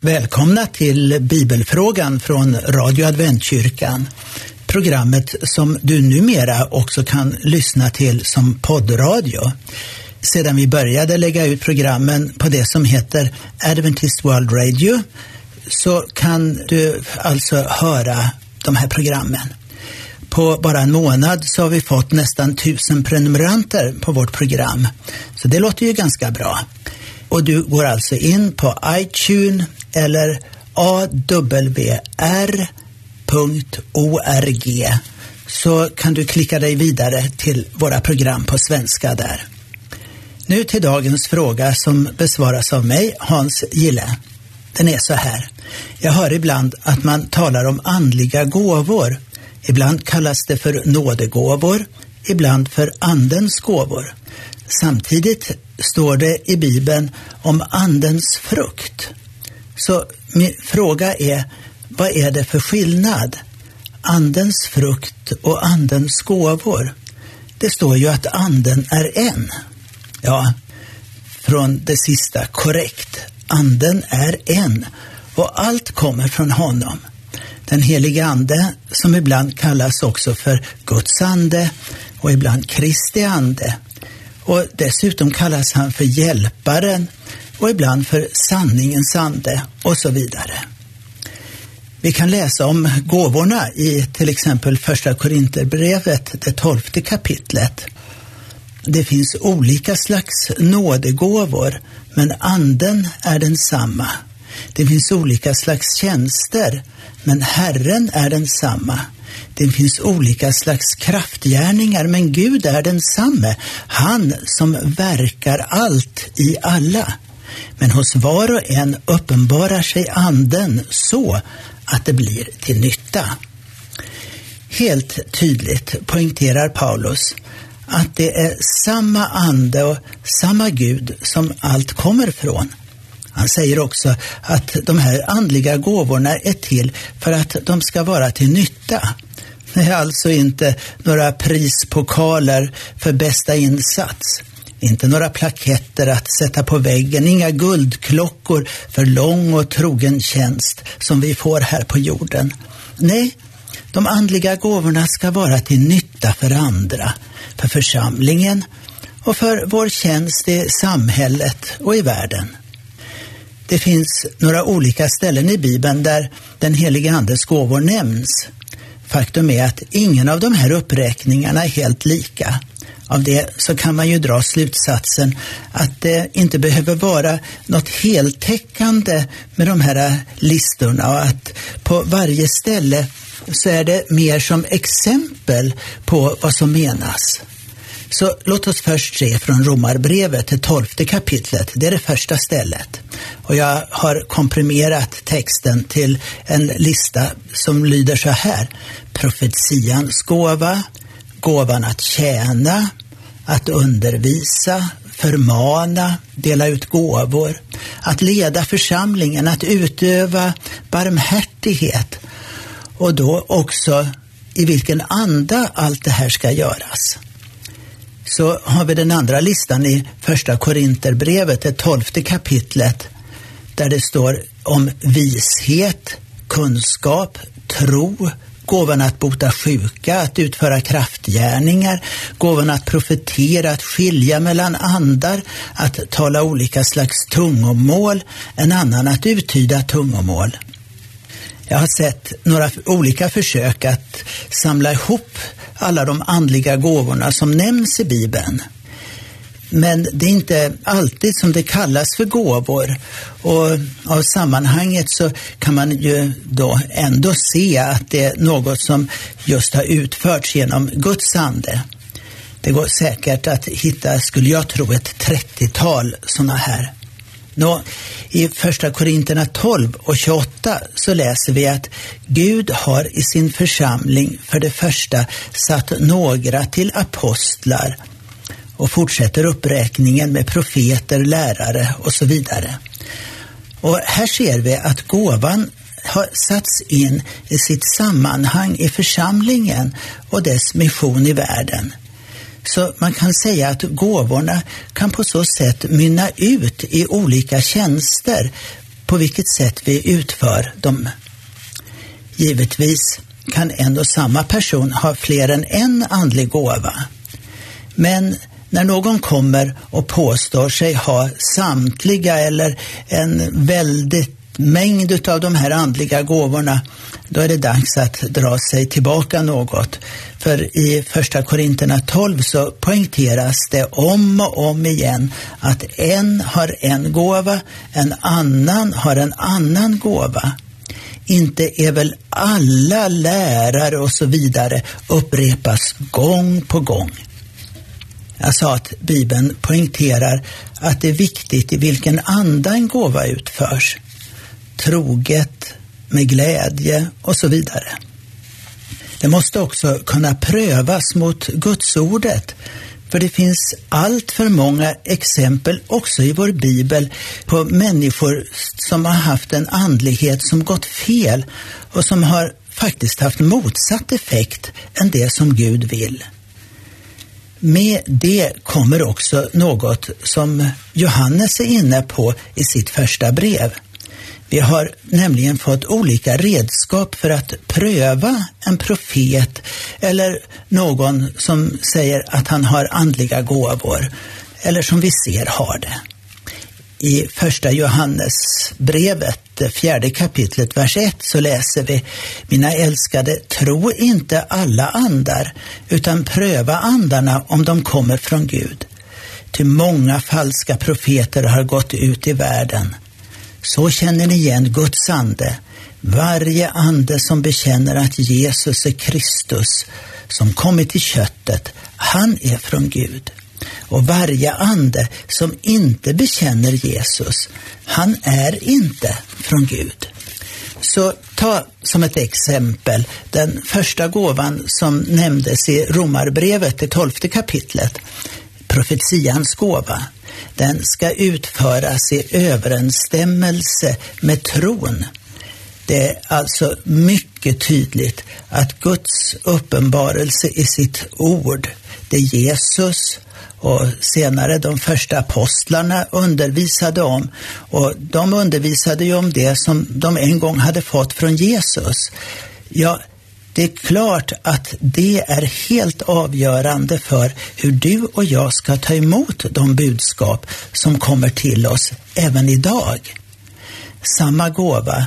Välkomna till Bibelfrågan från Radio Adventkyrkan. Programmet som du numera också kan lyssna till som poddradio. Sedan vi började lägga ut programmen på det som heter Adventist World Radio så kan du alltså höra de här programmen. På bara en månad så har vi fått nästan tusen prenumeranter på vårt program. Så det låter ju ganska bra. Och du går alltså in på iTunes eller awr.org så kan du klicka dig vidare till våra program på svenska där. Nu till dagens fråga som besvaras av mig, Hans Gille. Den är så här. Jag hör ibland att man talar om andliga gåvor. Ibland kallas det för nådegåvor, ibland för andens gåvor. Samtidigt står det i Bibeln om andens frukt. Så min fråga är, vad är det för skillnad? Andens frukt och andens gåvor. Det står ju att anden är en. Ja, från det sista korrekt. Anden är en och allt kommer från honom. Den helige Ande, som ibland kallas också för Guds ande och ibland Kristi ande. Och dessutom kallas han för Hjälparen och ibland för sanningens ande och så vidare. Vi kan läsa om gåvorna i till exempel första Korinterbrevet, det tolfte kapitlet. Det finns olika slags nådegåvor, men anden är densamma. Det finns olika slags tjänster, men Herren är densamma. Det finns olika slags kraftgärningar, men Gud är densamme, han som verkar allt i alla. Men hos var och en uppenbarar sig anden så att det blir till nytta. Helt tydligt poängterar Paulus att det är samma ande och samma Gud som allt kommer från. Han säger också att de här andliga gåvorna är till för att de ska vara till nytta. Det är alltså inte några prispokaler för bästa insats. Inte några plaketter att sätta på väggen, inga guldklockor för lång och trogen tjänst som vi får här på jorden. Nej, de andliga gåvorna ska vara till nytta för andra, för församlingen och för vår tjänst i samhället och i världen. Det finns några olika ställen i Bibeln där den helige Andes gåvor nämns. Faktum är att ingen av de här uppräkningarna är helt lika. Av det så kan man ju dra slutsatsen att det inte behöver vara något heltäckande med de här listorna och att på varje ställe så är det mer som exempel på vad som menas. Så låt oss först se från Romarbrevet, det tolfte kapitlet. Det är det första stället. Och jag har komprimerat texten till en lista som lyder så här. Profetians gåva, gåvan att tjäna, att undervisa, förmana, dela ut gåvor, att leda församlingen, att utöva barmhärtighet och då också i vilken anda allt det här ska göras. Så har vi den andra listan i första Korinterbrevet, det tolfte kapitlet, där det står om vishet, kunskap, tro, gåvan att bota sjuka, att utföra kraftgärningar, gåvan att profetera, att skilja mellan andar, att tala olika slags tungomål, en annan att uttyda tungomål. Jag har sett några olika försök att samla ihop alla de andliga gåvorna som nämns i Bibeln. Men det är inte alltid som det kallas för gåvor. Och av sammanhanget så kan man ju då ändå se att det är något som just har utförts genom Guds ande. Det går säkert att hitta, skulle jag tro, ett 30-tal sådana här. Nå, I första Korinterna 12 och 28 så läser vi att Gud har i sin församling för det första satt några till apostlar och fortsätter uppräkningen med profeter, lärare och så vidare. Och här ser vi att gåvan har satts in i sitt sammanhang i församlingen och dess mission i världen. Så man kan säga att gåvorna kan på så sätt mynna ut i olika tjänster på vilket sätt vi utför dem. Givetvis kan en och samma person ha fler än en andlig gåva. Men när någon kommer och påstår sig ha samtliga eller en väldigt mängd av de här andliga gåvorna, då är det dags att dra sig tillbaka något. För i första Korinterna 12 så poängteras det om och om igen att en har en gåva, en annan har en annan gåva. Inte är väl alla lärare och så vidare upprepas gång på gång. Jag sa att Bibeln poängterar att det är viktigt i vilken anda en gåva utförs. Troget, med glädje och så vidare. Det måste också kunna prövas mot Gudsordet. För det finns allt för många exempel också i vår bibel på människor som har haft en andlighet som gått fel och som har faktiskt haft motsatt effekt än det som Gud vill. Med det kommer också något som Johannes är inne på i sitt första brev. Vi har nämligen fått olika redskap för att pröva en profet eller någon som säger att han har andliga gåvor eller som vi ser har det. I första Johannesbrevet, fjärde kapitlet, vers 1, så läser vi Mina älskade, tro inte alla andar, utan pröva andarna om de kommer från Gud. Ty många falska profeter har gått ut i världen. Så känner ni igen Guds ande. Varje ande som bekänner att Jesus är Kristus, som kommit i köttet, han är från Gud. Och varje ande som inte bekänner Jesus, han är inte från Gud. Så ta som ett exempel den första gåvan som nämndes i Romarbrevet, det tolfte kapitlet, profetians gåva. Den ska utföras i överensstämmelse med tron. Det är alltså mycket tydligt att Guds uppenbarelse i sitt ord, det Jesus och senare de första apostlarna undervisade om. Och de undervisade ju om det som de en gång hade fått från Jesus. Ja, det är klart att det är helt avgörande för hur du och jag ska ta emot de budskap som kommer till oss även idag. Samma gåva,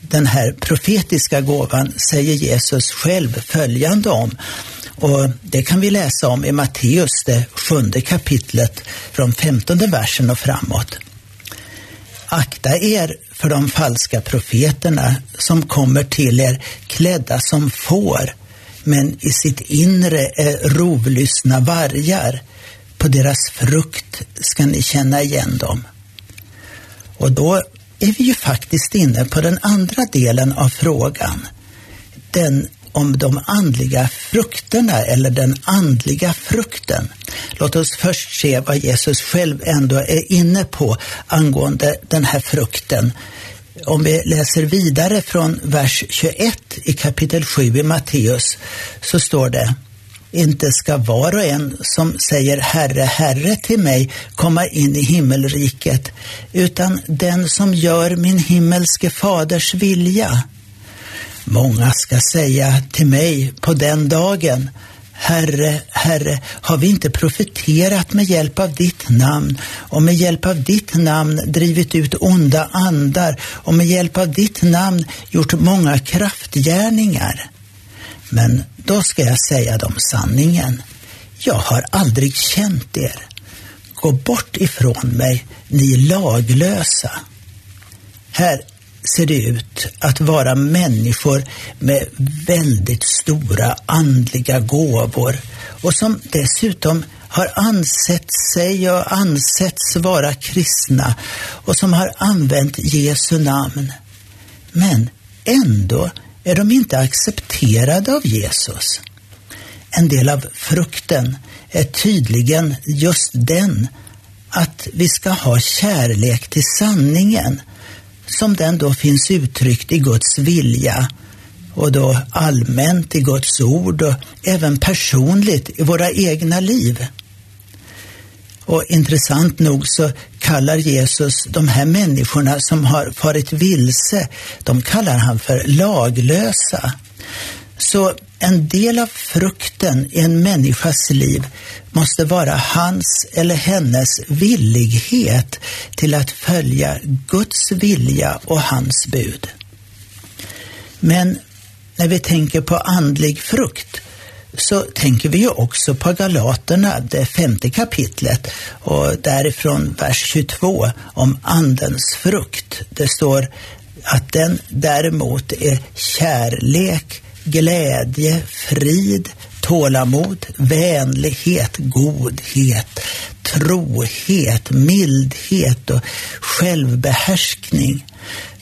den här profetiska gåvan, säger Jesus själv följande om. Och Det kan vi läsa om i Matteus, det sjunde kapitlet, från femtonde versen och framåt. Akta er för de falska profeterna som kommer till er klädda som får, men i sitt inre är rovlystna vargar. På deras frukt ska ni känna igen dem. Och då är vi ju faktiskt inne på den andra delen av frågan. Den om de andliga frukterna eller den andliga frukten. Låt oss först se vad Jesus själv ändå är inne på angående den här frukten. Om vi läser vidare från vers 21 i kapitel 7 i Matteus så står det inte ska var och en som säger Herre, Herre till mig komma in i himmelriket, utan den som gör min himmelske faders vilja. Många ska säga till mig på den dagen, Herre, Herre, har vi inte profeterat med hjälp av ditt namn och med hjälp av ditt namn drivit ut onda andar och med hjälp av ditt namn gjort många kraftgärningar? Men då ska jag säga dem sanningen. Jag har aldrig känt er. Gå bort ifrån mig, ni laglösa. Här ser det ut att vara människor med väldigt stora andliga gåvor och som dessutom har ansett sig och ansetts vara kristna och som har använt Jesu namn. Men ändå är de inte accepterade av Jesus. En del av frukten är tydligen just den att vi ska ha kärlek till sanningen som den då finns uttryckt i Guds vilja och då allmänt i Guds ord och även personligt i våra egna liv. Och intressant nog så kallar Jesus de här människorna som har farit vilse, de kallar han för laglösa. Så en del av frukten i en människas liv måste vara hans eller hennes villighet till att följa Guds vilja och hans bud. Men när vi tänker på andlig frukt så tänker vi ju också på Galaterna, det femte kapitlet och därifrån vers 22 om andens frukt. Det står att den däremot är kärlek, glädje, frid, tålamod, vänlighet, godhet, trohet, mildhet och självbehärskning.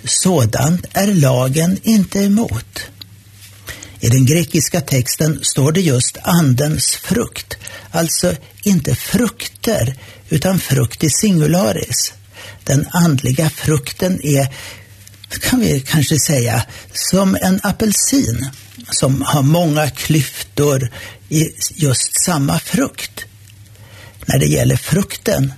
Sådant är lagen inte emot. I den grekiska texten står det just andens frukt, alltså inte frukter utan frukt i singularis. Den andliga frukten är, kan vi kanske säga, som en apelsin som har många klyftor i just samma frukt. När det gäller frukten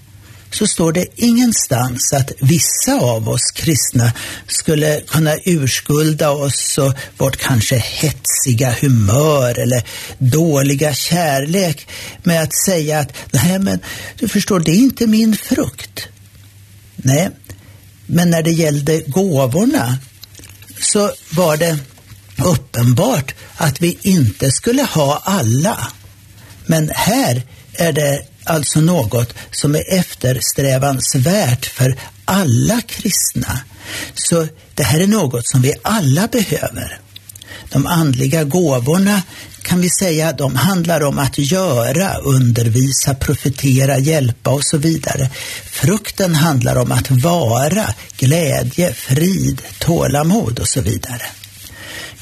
så står det ingenstans att vissa av oss kristna skulle kunna urskulda oss och vårt kanske hetsiga humör eller dåliga kärlek med att säga att nej men du förstår, det är inte min frukt. Nej, men när det gällde gåvorna så var det uppenbart att vi inte skulle ha alla. Men här är det alltså något som är eftersträvansvärt för alla kristna. Så det här är något som vi alla behöver. De andliga gåvorna kan vi säga, de handlar om att göra, undervisa, profetera, hjälpa och så vidare. Frukten handlar om att vara, glädje, frid, tålamod och så vidare.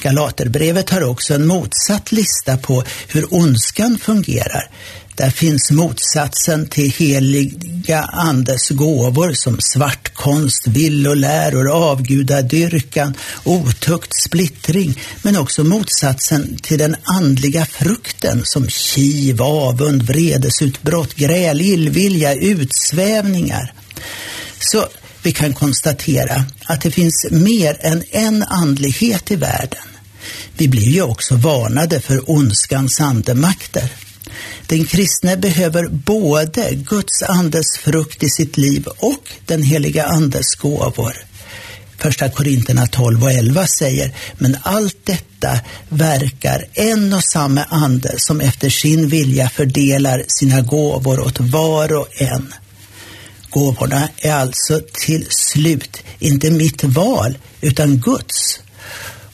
Galaterbrevet har också en motsatt lista på hur ondskan fungerar. Där finns motsatsen till heliga andes gåvor som svartkonst, villoläror, avgudadyrkan, otukt, splittring, men också motsatsen till den andliga frukten som kiv, avund, vredesutbrott, gräl, illvilja, utsvävningar. Så vi kan konstatera att det finns mer än en andlighet i världen. Vi blir ju också varnade för ondskans andemakter. Den kristne behöver både Guds andes frukt i sitt liv och den heliga andes gåvor. Första Korinterna 12 och 11 säger, men allt detta verkar en och samma ande som efter sin vilja fördelar sina gåvor åt var och en. Gåvorna är alltså till slut inte mitt val, utan Guds.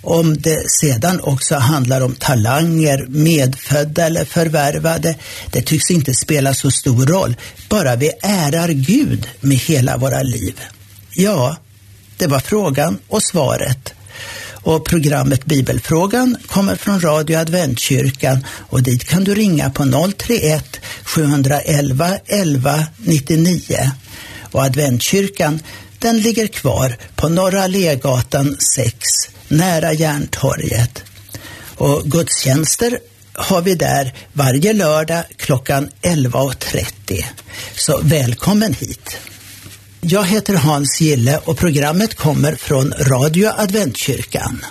Om det sedan också handlar om talanger, medfödda eller förvärvade, det tycks inte spela så stor roll, bara vi ärar Gud med hela våra liv. Ja, det var frågan och svaret. Och programmet Bibelfrågan kommer från Radio Adventkyrkan och dit kan du ringa på 031 711 11 99. Och Adventkyrkan den ligger kvar på Norra Legatan 6 nära Järntorget. Och gudstjänster har vi där varje lördag klockan 11.30. Så välkommen hit! Jag heter Hans Gille och programmet kommer från Radio Adventkyrkan.